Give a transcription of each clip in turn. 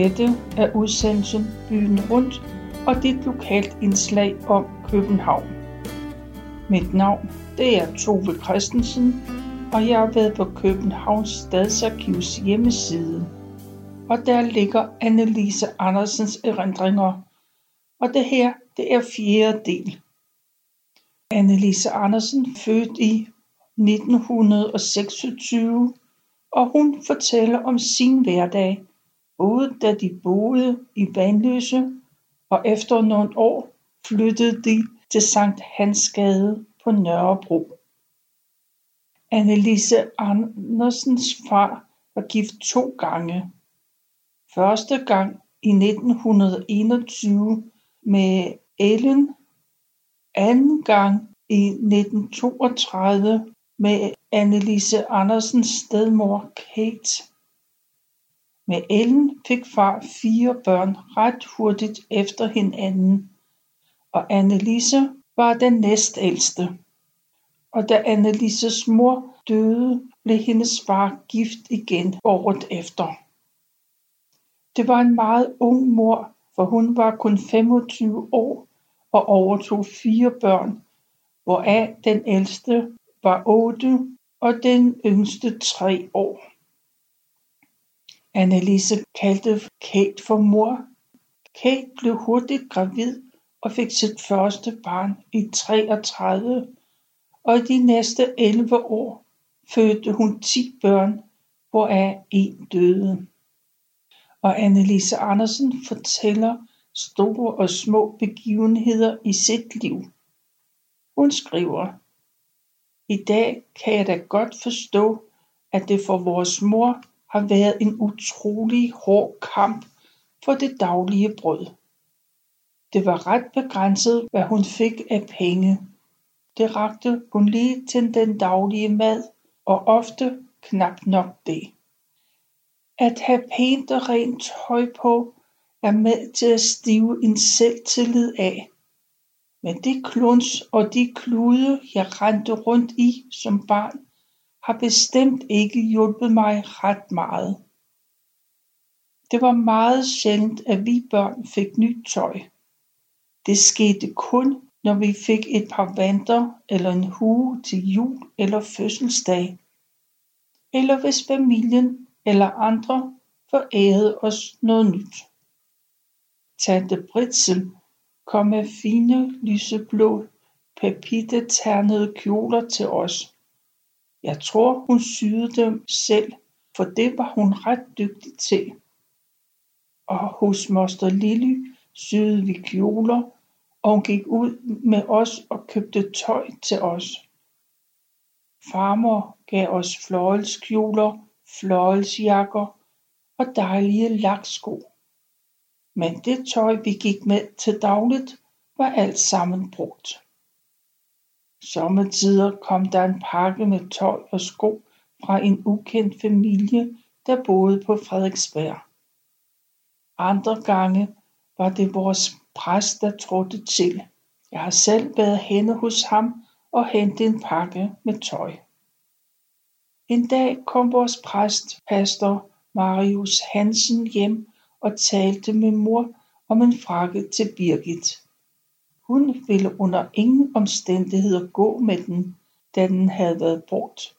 Dette er udsendelsen Byen Rundt og dit lokalt indslag om København. Mit navn det er Tove Christensen, og jeg har været på Københavns Stadsarkivs hjemmeside. Og der ligger Annelise Andersens erindringer. Og det her, det er fjerde del. Annelise Andersen født i 1926, og hun fortæller om sin hverdag, både da de boede i Vandløse, og efter nogle år flyttede de til Sankt Hansgade på Nørrebro. Annelise Andersens far var gift to gange. Første gang i 1921 med Ellen, anden gang i 1932 med Annelise Andersens stedmor Kate. Med Ellen fik far fire børn ret hurtigt efter hinanden, og Annelise var den næstældste. Og da Annelises mor døde, blev hendes far gift igen året efter. Det var en meget ung mor, for hun var kun 25 år og overtog fire børn, hvoraf den ældste var 8 og den yngste 3 år. Annelise kaldte Kate for mor. Kate blev hurtigt gravid og fik sit første barn i 33, og i de næste 11 år fødte hun 10 børn, hvoraf en døde. Og Annelise Andersen fortæller store og små begivenheder i sit liv. Hun skriver, I dag kan jeg da godt forstå, at det for vores mor har været en utrolig hård kamp for det daglige brød. Det var ret begrænset, hvad hun fik af penge. Det rakte hun lige til den daglige mad, og ofte knap nok det. At have pænt og rent tøj på er med til at stive en selvtillid af. Men det kluns og de klude, jeg rendte rundt i som barn, har bestemt ikke hjulpet mig ret meget. Det var meget sjældent, at vi børn fik nyt tøj. Det skete kun, når vi fik et par vanter eller en hue til jul eller fødselsdag, eller hvis familien eller andre forærede os noget nyt. Tante Britsel kom med fine lyseblå papirternede kjoler til os. Jeg tror, hun syede dem selv, for det var hun ret dygtig til. Og hos moster Lilly syede vi kjoler, og hun gik ud med os og købte tøj til os. Farmor gav os fløjelskjoler, fløjelsjakker og dejlige laksko. Men det tøj, vi gik med til dagligt, var alt sammen brugt. Sommetider kom der en pakke med tøj og sko fra en ukendt familie, der boede på Frederiksberg. Andre gange var det vores præst, der trådte til. Jeg har selv været henne hos ham og hentet en pakke med tøj. En dag kom vores præst, pastor Marius Hansen, hjem og talte med mor om en frakke til Birgit. Hun ville under ingen omstændigheder gå med den, da den havde været brugt.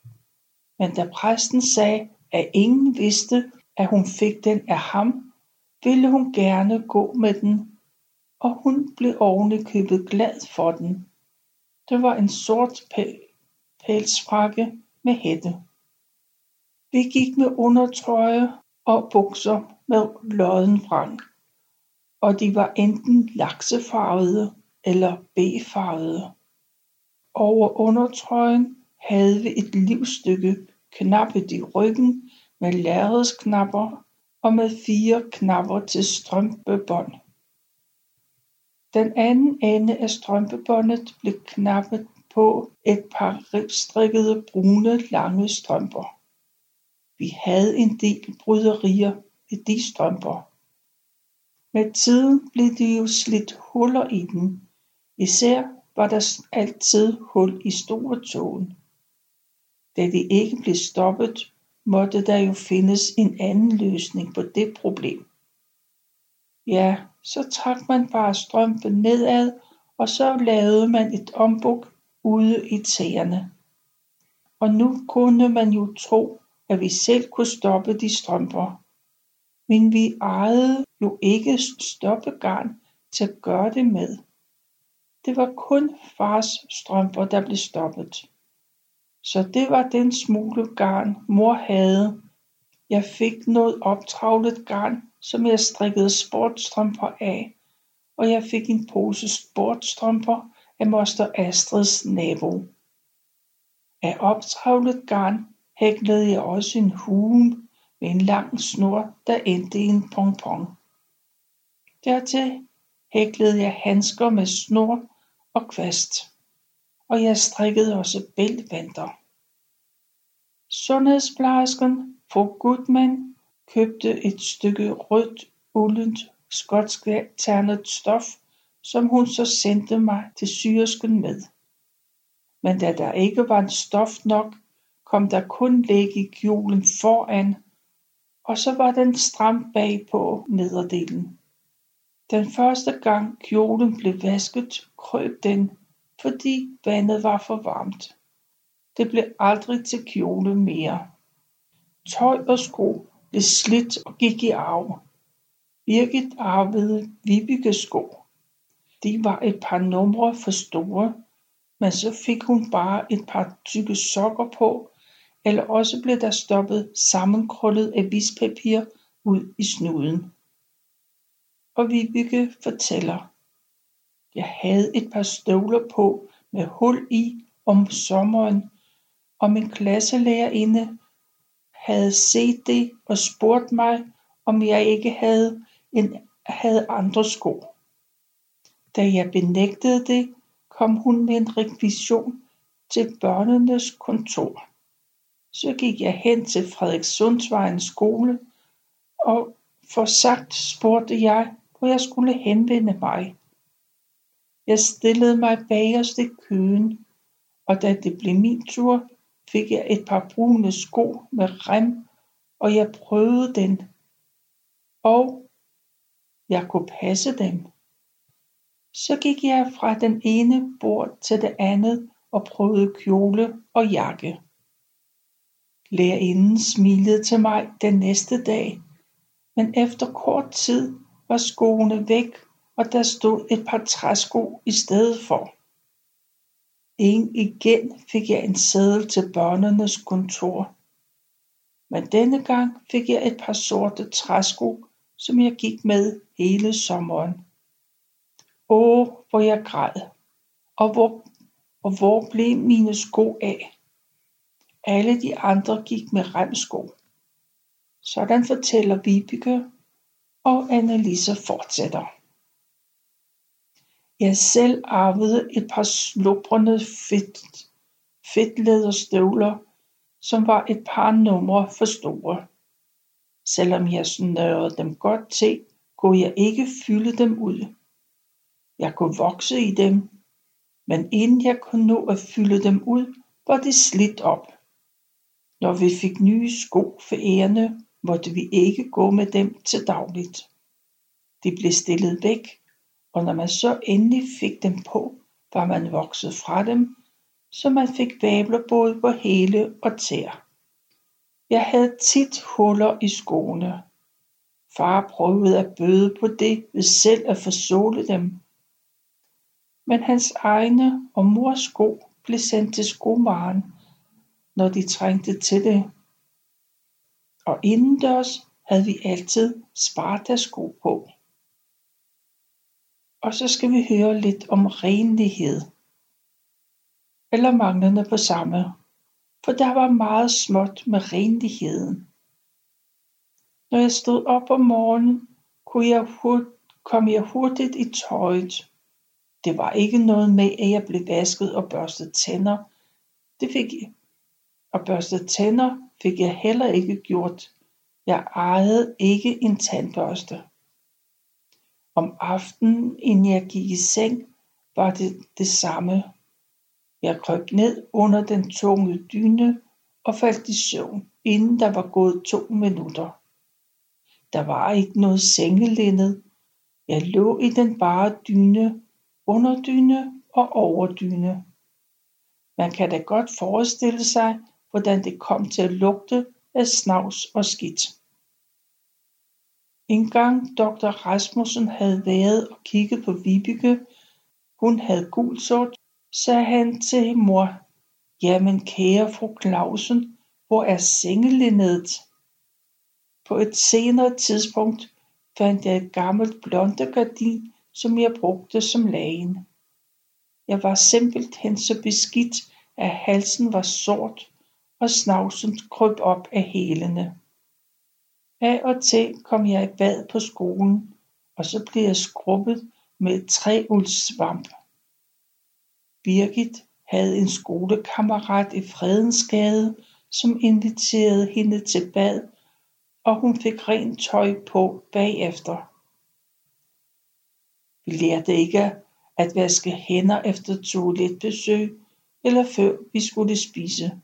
Men da præsten sagde, at ingen vidste, at hun fik den af ham, ville hun gerne gå med den, og hun blev ovenikøbet glad for den. Det var en sort pelsfrakke med hætte. Vi gik med undertrøje og bukser med lodden vrang, og de var enten laksefarvede eller B-farvede. Over undertrøjen havde vi et livstykke knappet i ryggen med lærredsknapper og med fire knapper til strømpebånd. Den anden ende af strømpebåndet blev knappet på et par ribstrikkede brune lange strømper. Vi havde en del bryderier i de strømper. Med tiden blev de jo slidt huller i dem, Især var der altid hul i storetåen. Da de ikke blev stoppet, måtte der jo findes en anden løsning på det problem. Ja, så trak man bare strømpen nedad, og så lavede man et ombuk ude i tæerne. Og nu kunne man jo tro, at vi selv kunne stoppe de strømper. Men vi ejede jo ikke stoppegarn til at gøre det med. Det var kun fars strømper, der blev stoppet. Så det var den smule garn, mor havde. Jeg fik noget optravlet garn, som jeg strikkede sportstrømper af, og jeg fik en pose sportstrømper af moster Astrids nabo. Af optravlet garn hæklede jeg også en hue med en lang snor, der endte i en pompon. Dertil hæklede jeg handsker med snor og kvast, og jeg strikkede også bæltvanter. Sundhedsplejersken fru Goodman købte et stykke rødt uldent skotsk ternet stof, som hun så sendte mig til syersken med. Men da der ikke var stof nok, kom der kun læg i kjolen foran, og så var den stram bag på nederdelen. Den første gang kjolen blev vasket, krøb den, fordi vandet var for varmt. Det blev aldrig til kjole mere. Tøj og sko blev slidt og gik i arv. Birgit arvede Vibikes sko. De var et par numre for store, men så fik hun bare et par tykke sokker på, eller også blev der stoppet sammenkrøllet avispapir ud i snuden. Og Vibeke fortæller, jeg havde et par støvler på med hul i om sommeren, og min klasselærerinde havde set det og spurgt mig, om jeg ikke havde, en, havde andre sko. Da jeg benægtede det, kom hun med en rekvision til børnenes kontor. Så gik jeg hen til Frederikssundsvejens skole, og for sagt spurgte jeg, hvor jeg skulle henvende mig. Jeg stillede mig bagerst i køen, og da det blev min tur, fik jeg et par brune sko med rem, og jeg prøvede den. Og jeg kunne passe dem. Så gik jeg fra den ene bord til det andet og prøvede kjole og jakke. Lærerinden smilede til mig den næste dag, men efter kort tid var skoene væk, og der stod et par træsko i stedet for. En igen fik jeg en sædel til børnenes kontor. Men denne gang fik jeg et par sorte træsko, som jeg gik med hele sommeren. Åh, hvor jeg græd. Og hvor, og hvor blev mine sko af? Alle de andre gik med remsko. Sådan fortæller Vibeke, og Annelise fortsætter. Jeg selv arvede et par slubrende fedt, fedtlæderstøvler, som var et par numre for store. Selvom jeg snørede dem godt til, kunne jeg ikke fylde dem ud. Jeg kunne vokse i dem, men inden jeg kunne nå at fylde dem ud, var det slidt op. Når vi fik nye sko for ærende, måtte vi ikke gå med dem til dagligt. De blev stillet væk, og når man så endelig fik dem på, var man vokset fra dem, så man fik vabler både på hele og tær. Jeg havde tit huller i skoene. Far prøvede at bøde på det ved selv at forsole dem. Men hans egne og mors sko blev sendt til skomaren, når de trængte til det. Og indendørs havde vi altid Sparta-sko på. Og så skal vi høre lidt om renlighed. Eller manglende på samme. For der var meget småt med renligheden. Når jeg stod op om morgenen, kunne jeg hurtigt, kom jeg hurtigt i tøjet. Det var ikke noget med, at jeg blev vasket og børstet tænder. Det fik jeg. Og børstet tænder fik jeg heller ikke gjort. Jeg ejede ikke en tandbørste. Om aftenen inden jeg gik i seng var det det samme. Jeg krøb ned under den tunge dyne og faldt i søvn, inden der var gået to minutter. Der var ikke noget sengelinned, Jeg lå i den bare dyne, underdyne og overdyne. Man kan da godt forestille sig, hvordan det kom til at lugte af snavs og skidt. En gang dr. Rasmussen havde været og kigget på Vibeke, hun havde gulsort, sagde han til mor, jamen kære fru Clausen, hvor er sengelinned? På et senere tidspunkt fandt jeg et gammelt blondegardin, som jeg brugte som lagen. Jeg var simpelthen så beskidt, at halsen var sort, og snavsen kryb op af hælene. Af og til kom jeg i bad på skolen, og så blev jeg skrubbet med et træuldsvamp. Birgit havde en skolekammerat i Fredensgade, som inviterede hende til bad, og hun fik rent tøj på bagefter. Vi lærte ikke at vaske hænder efter toiletbesøg eller før vi skulle spise.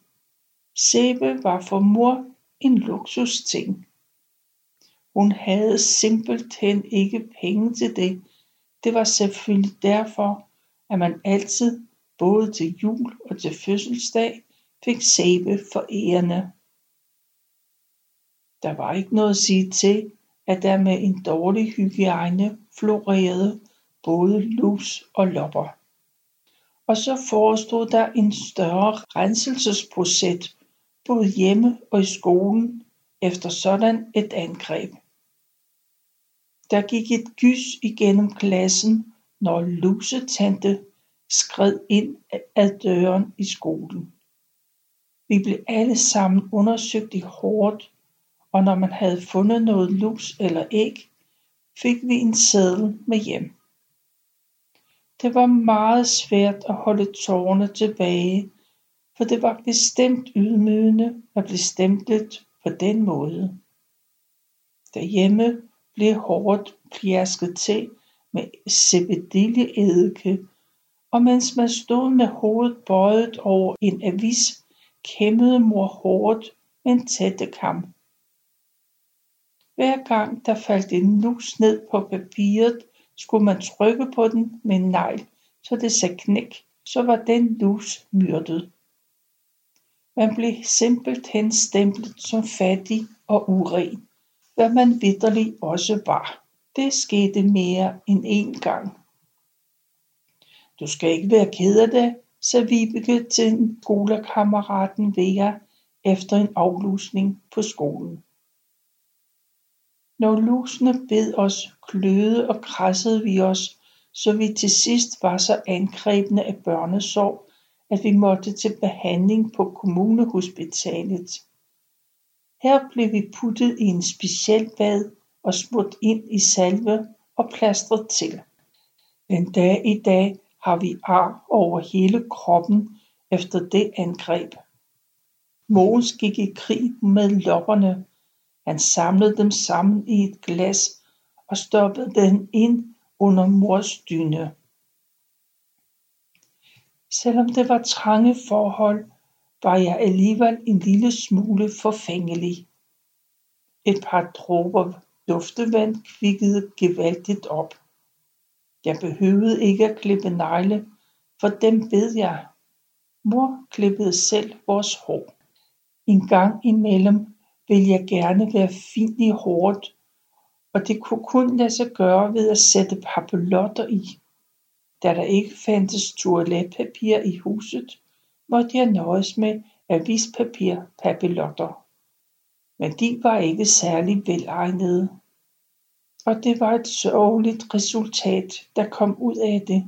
Sæbe var for mor en luksusting. Hun havde simpelthen ikke penge til det. Det var selvfølgelig derfor, at man altid, både til jul og til fødselsdag, fik sæbe for ærende. Der var ikke noget at sige til, at der med en dårlig hygiejne florerede både lus og lopper. Og så forestod der en større renselsesproces både hjemme og i skolen efter sådan et angreb. Der gik et gys igennem klassen, når lusetante skred ind ad døren i skolen. Vi blev alle sammen undersøgt i hårdt og når man havde fundet noget lus eller æg, fik vi en sædel med hjem. Det var meget svært at holde tårerne tilbage, for det var bestemt ydmygende at blive stemplet på den måde. Derhjemme blev hårdt pjasket til med sebedilleeddike, og mens man stod med hovedet bøjet over en avis, kæmmede mor hårdt med en tættekam. Hver gang der faldt en lus ned på papiret, skulle man trykke på den med en negl, så det sagde knæk, så var den lus myrdet. Man blev simpelthen stemplet som fattig og uren, hvad man vitterlig også var. Det skete mere end én gang. Du skal ikke være ked af det, sagde Vibeke til skolekammeraten Vera efter en aflusning på skolen. Når lusene bed os, kløede og kradsede vi os, så vi til sidst var så angrebne af børnesorg, at vi måtte til behandling på kommunehospitalet. Her blev vi puttet i en speciel bad og smurt ind i salve og plastret til. Den dag i dag har vi ar over hele kroppen efter det angreb. Mogens gik i krig med lopperne, han samlede dem sammen i et glas og stoppede den ind under mors dyne. Selvom det var trange forhold, var jeg alligevel en lille smule forfængelig. Et par dråber duftevand kvikkede gevaldigt op. Jeg behøvede ikke at klippe negle, for dem ved jeg. Mor klippede selv vores hår. En gang imellem ville jeg gerne være fin i håret, og det kunne kun lade sig gøre ved at sætte papillotter i. Da der ikke fandtes toiletpapir i huset, måtte jeg nøjes med avispapirpapillotter. Men de var ikke særlig velegnede. Og det var et sørgeligt resultat, der kom ud af det.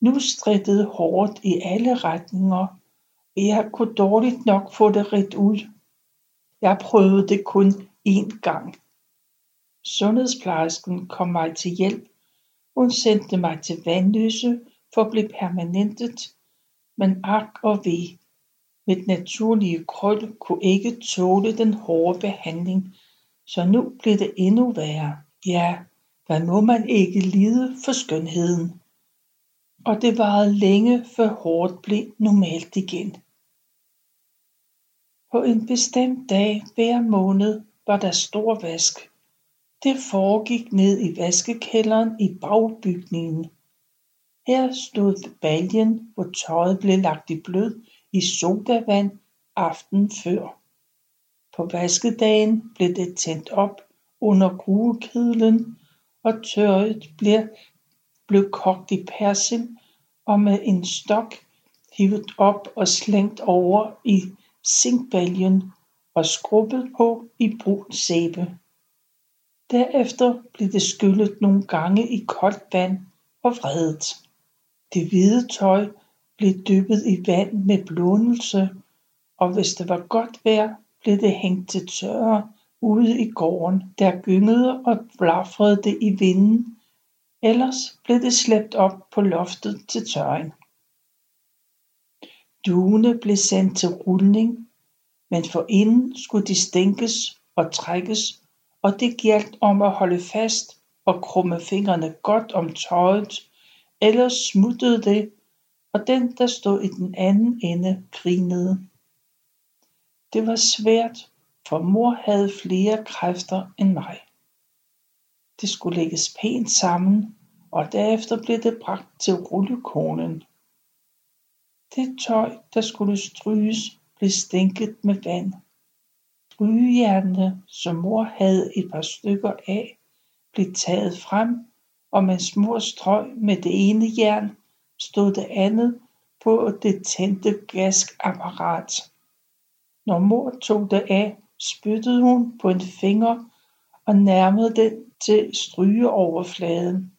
Nu strittede hårdt i alle retninger, og jeg kunne dårligt nok få det ret ud. Jeg prøvede det kun én gang. Sundhedsplejersken kom mig til hjælp. Hun sendte mig til Vandløse for at blive permanentet, men ak og ve. Mit naturlige krøl kunne ikke tåle den hårde behandling, så nu blev det endnu værre. Ja, hvad må man ikke lide for skønheden? Og det varede længe, før hårdt blev normalt igen. På en bestemt dag hver måned var der stor vask. Det foregik ned i vaskekælderen i bagbygningen. Her stod baljen, hvor tøjet blev lagt i blød i sodavand aften før. På vaskedagen blev det tændt op under gruekedlen, og tøjet blev, blev kogt i persing og med en stok hivet op og slængt over i zinkbaljen og skrubbet på i brun sæbe. Derefter blev det skyllet nogle gange i koldt vand og vredet. Det hvide tøj blev dyppet i vand med blånelse, og hvis det var godt vejr, blev det hængt til tørre ude i gården, der gyngede og blafrede det i vinden, ellers blev det slæbt op på loftet til tørring. Duene blev sendt til rulning, men forinden skulle de stænkes og trækkes, og det gjaldt om at holde fast og krumme fingrene godt om tøjet, ellers smuttede det, og den, der stod i den anden ende, grinede. Det var svært, for mor havde flere kræfter end mig. Det skulle lægges pænt sammen, og derefter blev det bragt til rullekonen. Det tøj, der skulle stryges, blev stænket med vand. Strygejernene, som mor havde et par stykker af, blev taget frem, og mens mor strøg med det ene jern, stod det andet på det tændte gasapparat. Når mor tog det af, spyttede hun på en finger og nærmede den til strygeoverfladen,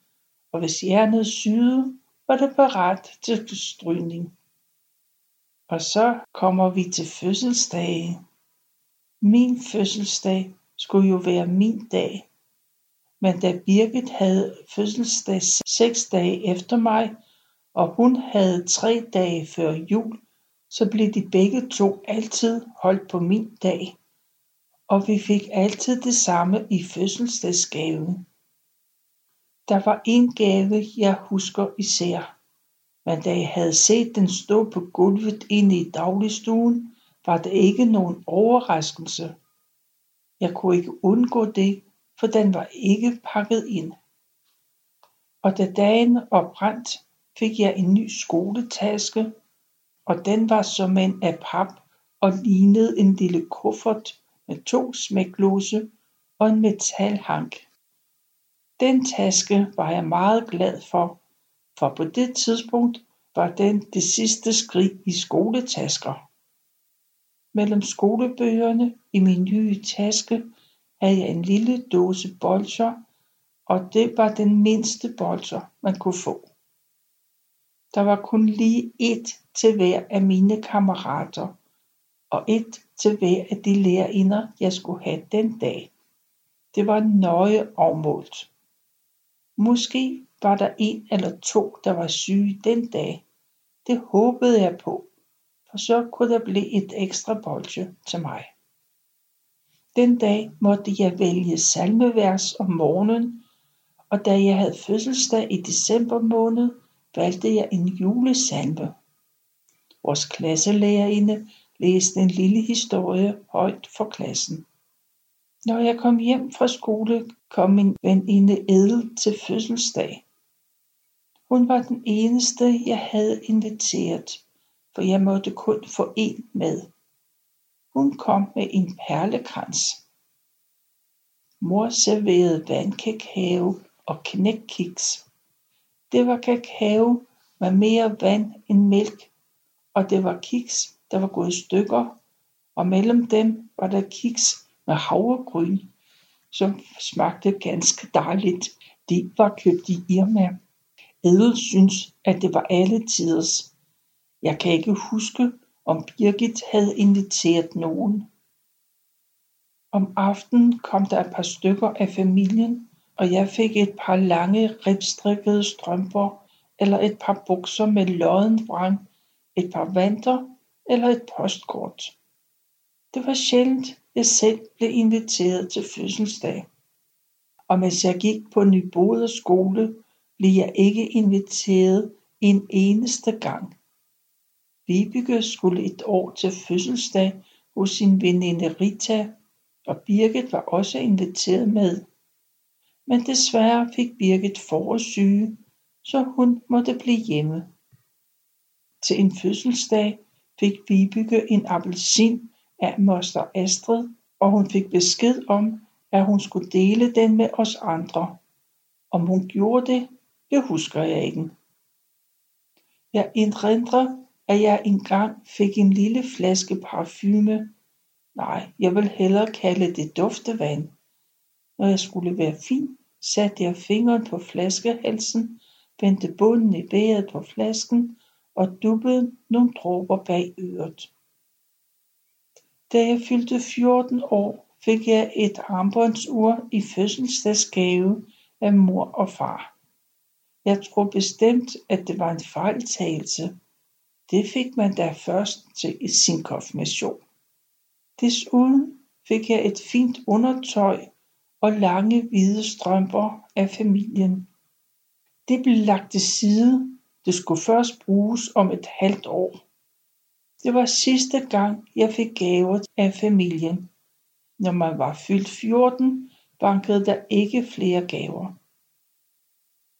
og hvis jernet syede, var det parat til strygning. Og så kommer vi til fødselsdage. Min fødselsdag skulle jo være min dag. Men da Birgit havde fødselsdag seks dage efter mig, og hun havde tre dage før jul, så blev de begge to altid holdt på min dag. Og vi fik altid det samme i fødselsdagsgave. Der var en gave, jeg husker især. Men da jeg havde set den stå på gulvet inde i dagligstuen, var det ikke nogen overraskelse. Jeg kunne ikke undgå det, for den var ikke pakket ind. Og da dagen oprandt, fik jeg en ny skoletaske, og den var som en af pap og lignede en lille kuffert med to smæklåse og en metalhank. Den taske var jeg meget glad for, for på det tidspunkt var den det sidste skridt i skoletasker. Mellem skolebøgerne i min nye taske havde jeg en lille dåse bolcher, og det var den mindste bolcher, man kunne få. Der var kun lige et til hver af mine kammerater, og et til hver af de lærerinder, jeg skulle have den dag. Det var nøje afmålt. Måske var der en eller to, der var syge den dag. Det håbede jeg på, for så kunne der blive et ekstra bolsje til mig. Den dag måtte jeg vælge salmevers om morgenen, og da jeg havde fødselsdag i december måned, valgte jeg en julesalme. Vores klasselærerinde læste en lille historie højt for klassen. Når jeg kom hjem fra skole, kom min veninde Edel til fødselsdag. Hun var den eneste, jeg havde inviteret, for jeg måtte kun få en med. Hun kom med en perlekrans. Mor serverede vandkakao og knækkiks. Det var kakao med mere vand end mælk, og det var kiks, der var gået i stykker, og mellem dem var der kiks med havregryn, som smagte ganske dejligt. De var købt i Irma. Edel synes, at det var alle tiders. Jeg kan ikke huske, om Birgit havde inviteret nogen. Om aftenen kom der et par stykker af familien, og jeg fik et par lange ribstrikkede strømper eller et par bukser med lodden vrang, et par vanter eller et postkort. Det var sjældent, jeg selv blev inviteret til fødselsdag. Og mens jeg gik på Nyboder skole, blev jeg ikke inviteret en eneste gang. Vibeke skulle et år til fødselsdag hos sin veninde Rita, og Birgit var også inviteret med. men desværre fik Birgit forårssyge, så hun måtte blive hjemme. Til en fødselsdag fik Vibeke en appelsin af moster Astrid, og hun fik besked om, at hun skulle dele den med os andre. Om hun gjorde det, det husker jeg ikke. Jeg indrindrer, at jeg engang fik en lille flaske parfume. Nej, jeg vil hellere kalde det duftevand. Når jeg skulle være fin, satte jeg fingeren på flaskehalsen, vendte bunden i bæret på flasken og duppede nogle dråber bag øret. Da jeg fyldte 14 år, fik jeg et armbåndsur i fødselsdagsgave af mor og far. Jeg tror bestemt, at det var en fejltagelse. Det fik man da først til sin konfirmation. Desuden fik jeg et fint undertøj og lange hvide strømper af familien. Det blev lagt til side. Det skulle først bruges om et halvt år. Det var sidste gang, jeg fik gaver af familien. Når man var fyldt 14, bankede der ikke flere gaver.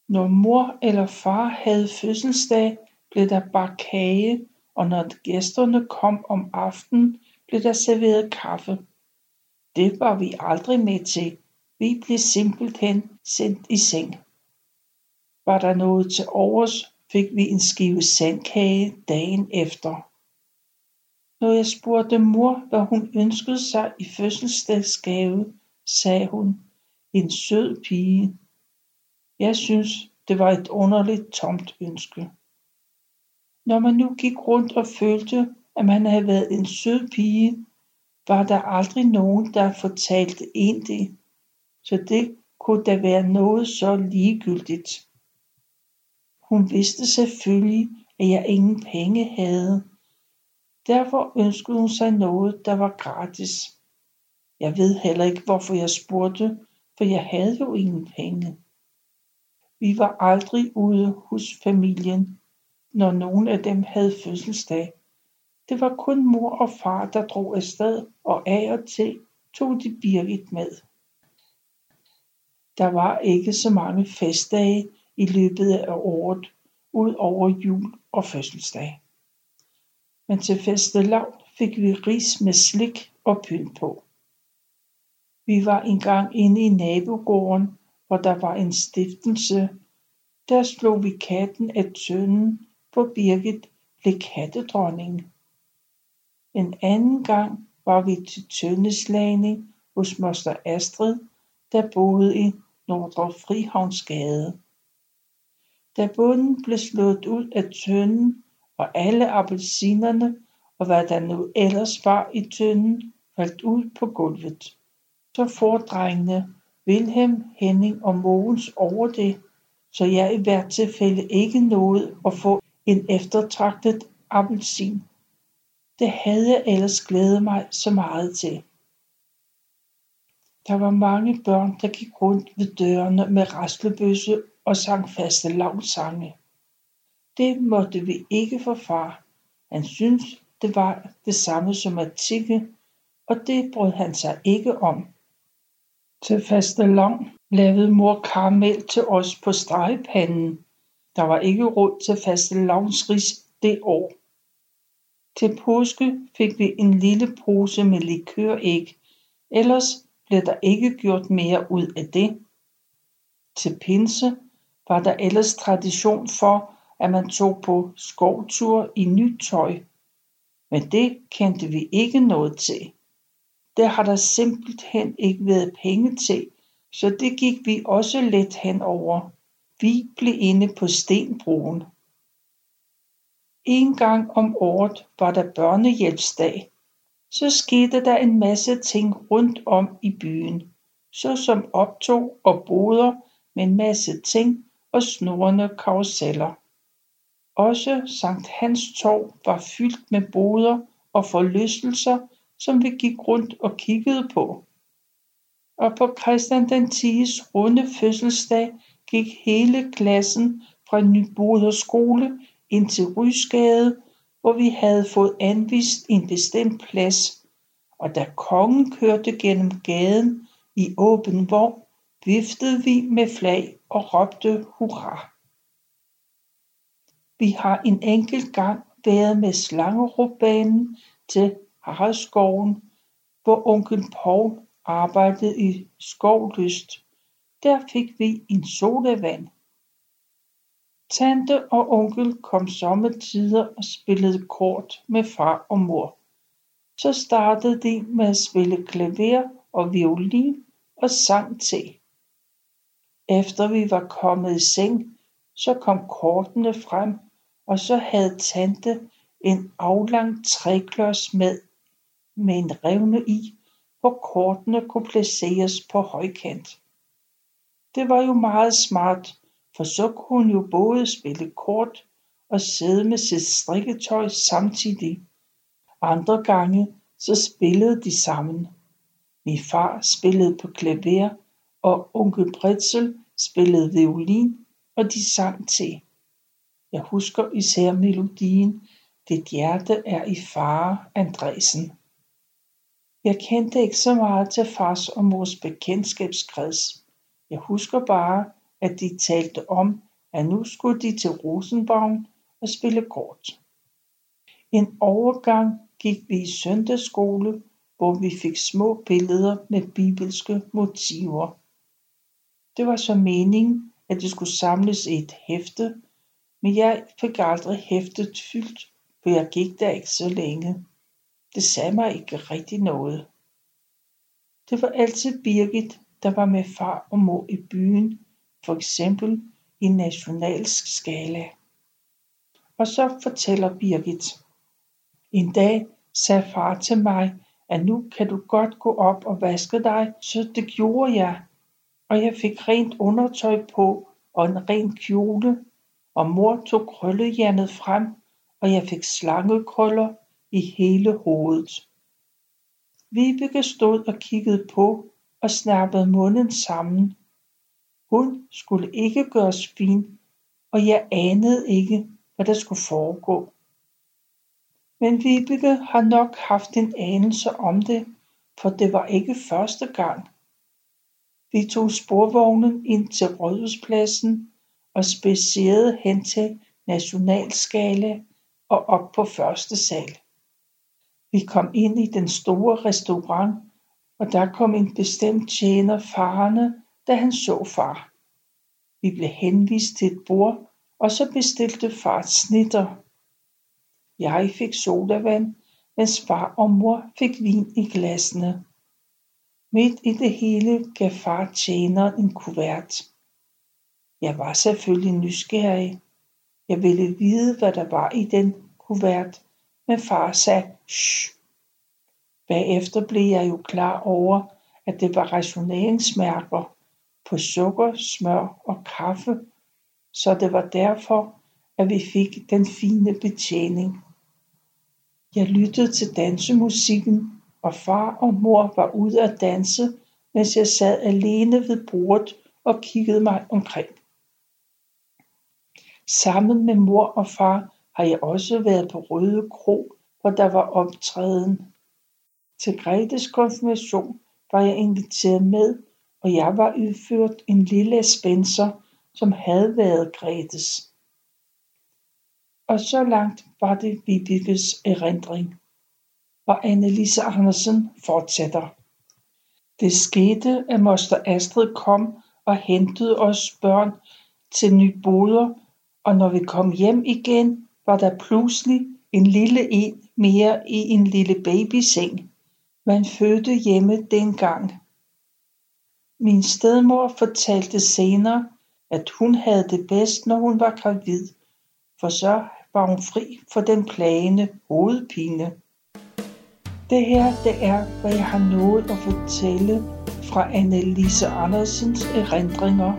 Når mor eller far havde fødselsdag, blev der bagt kage, og når gæsterne kom om aftenen, blev der serveret kaffe. Det var vi aldrig med til. Vi blev simpelthen sendt i seng. Var der noget til overs, fik vi en skive sandkage dagen efter. Når jeg spurgte mor, hvad hun ønskede sig i fødselsdagsgave, sagde hun, en sød pige. Jeg synes, det var et underligt tomt ønske. Når man nu gik rundt og følte, at man havde været en sød pige, var der aldrig nogen, der fortalte en det, så det kunne da være noget så ligegyldigt. Hun vidste selvfølgelig, at jeg ingen penge havde. Derfor ønskede hun sig noget, der var gratis. Jeg ved heller ikke, hvorfor jeg spurgte, for jeg havde jo ingen penge. Vi var aldrig ude hos familien, når nogen af dem havde fødselsdag. Det var kun mor og far, der drog afsted, og af og til tog de Birgit med. Der var ikke så mange festdage i løbet af året, ud over jul og fødselsdag. Men til fastelavn fik vi ris med slik og pynt på. Vi var engang inde i nabogården, hvor der var en stiftelse. Der slog vi katten af tønden, hvor Birgit blev kattedronning. En anden gang var vi til tøndeslagning hos moster Astrid, der boede i Nordre Frihavnsgade. Da bunden blev slået ud af tønden, og alle appelsinerne og hvad der nu ellers var i tønden, faldt ud på gulvet. Så fordrengene Vilhelm, Henning og Mogens over det, så jeg i hvert tilfælde ikke nåede at få en eftertragtet appelsin. Det havde jeg ellers glædet mig så meget til. Der var mange børn, der gik rundt ved dørene med raslebøsse og sang faste lavsange. Det måtte vi ikke for far. Han syntes, det var det samme som at tikke, og det brød han sig ikke om. Til faste lang lavede mor karamel til os på stegepanden. Der var ikke råd til faste det år. Til påske fik vi en lille pose med likøræg, ellers blev der ikke gjort mere ud af det. Til pinse var der ellers tradition for, at man tog på skovtur i nyt tøj, men det kendte vi ikke noget til. Det har der simpelthen ikke været penge til, så det gik vi også let hen over. Vi inde på Stenbroen. En gang om året var der børnehjælpsdag. Så skete der en masse ting rundt om i byen, såsom optog og boder med en masse ting og snorende karuseller. Også Sankt Hans Torv var fyldt med boder og forlystelser, som vi gik rundt og kiggede på. Og på Christian den 10's runde fødselsdag gik hele klassen fra Nyboder skole ind til Rysgade, hvor vi havde fået anvist en bestemt plads. Og da kongen kørte gennem gaden i åben vogn, viftede vi med flag og råbte hurra. Vi har en enkelt gang været med Slangerupbanen til Haraldsskoven, hvor onkel Paul arbejdede i Skovlyst. Der fik vi en sodavand. Tante og onkel kom sommetider og spillede kort med far og mor. Så startede de med at spille klaver og violin og sang til. Efter vi var kommet i seng, så kom kortene frem, og så havde tante en aflang træklods med, med en revne i, hvor kortene kunne placeres på højkant. Det var jo meget smart, for så kunne hun jo både spille kort og sidde med sit strikketøj samtidig. Andre gange så spillede de sammen. Min far spillede på klaver, og onkel Bretzel spillede violin, og de sang til. Jeg husker især melodien Det hjerte er i fare, Andresen. Jeg kendte ikke så meget til fars og mors bekendtskabskreds. Jeg husker bare, at de talte om, at nu skulle de til Rosenbaum og spille kort. En overgang gik vi i søndagsskole, hvor vi fik små billeder med bibelske motiver. Det var så meningen, at det skulle samles i et hæfte, men jeg fik aldrig hæftet fyldt, for jeg gik der ikke så længe. Det sagde mig ikke rigtig noget. Det var altid Birgit, der var med far og mor i byen, for eksempel i nationalsk skala. Og så fortæller Birgit. En dag sagde far til mig, at nu kan du godt gå op og vaske dig, så det gjorde jeg. Og jeg fik rent undertøj på og en ren kjole, og mor tog krøllejernet frem, og jeg fik slangekrøller i hele hovedet. Vibeke stod og kiggede på og snappede munden sammen. Hun skulle ikke gøres fin, og jeg anede ikke, hvad der skulle foregå. Men Vibeke har nok haft en anelse om det, for det var ikke første gang. Vi tog sporvognen ind til Rådhuspladsen og spacerede hen til Nationalskala og op på første sal. Vi kom ind i den store restaurant, og der kom en bestemt tjener farende, da han så far. Vi blev henvist til et bord, og så bestilte far snitter. Jeg fik sodavand, mens far og mor fik vin i glasene. Midt i det hele gav far tjeneren en kuvert. Jeg var selvfølgelig nysgerrig. Jeg ville vide, hvad der var i den kuvert, men far sagde shh. Bagefter blev jeg jo klar over, at det var rationeringsmærker på sukker, smør og kaffe, så det var derfor, at vi fik den fine betjening. Jeg lyttede til dansemusikken, og far og mor var ude at danse, mens jeg sad alene ved bordet og kiggede mig omkring. Sammen med mor og far har jeg også været på Røde Kro, hvor der var optræden. Til Gretes konfirmation var jeg inviteret med, og jeg var udført en lille Spencer, som havde været Gretes. Og så langt var det Vibekes erindring. Og Annelise Andersen fortsætter. Det skete, at moster Astrid kom og hentede os børn til Nyboder, og når vi kom hjem igen, var der pludselig en lille en mere i en lille babyseng. Man fødte hjemme dengang. Min stedmor fortalte senere, at hun havde det bedst, når hun var gravid, for så var hun fri for den plagende hovedpine. Det her, det er, hvad jeg har nået at fortælle fra Annelise Andersens erindringer.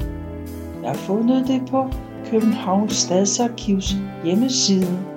Jeg har fundet det på Københavns Stadsarkivs hjemmeside.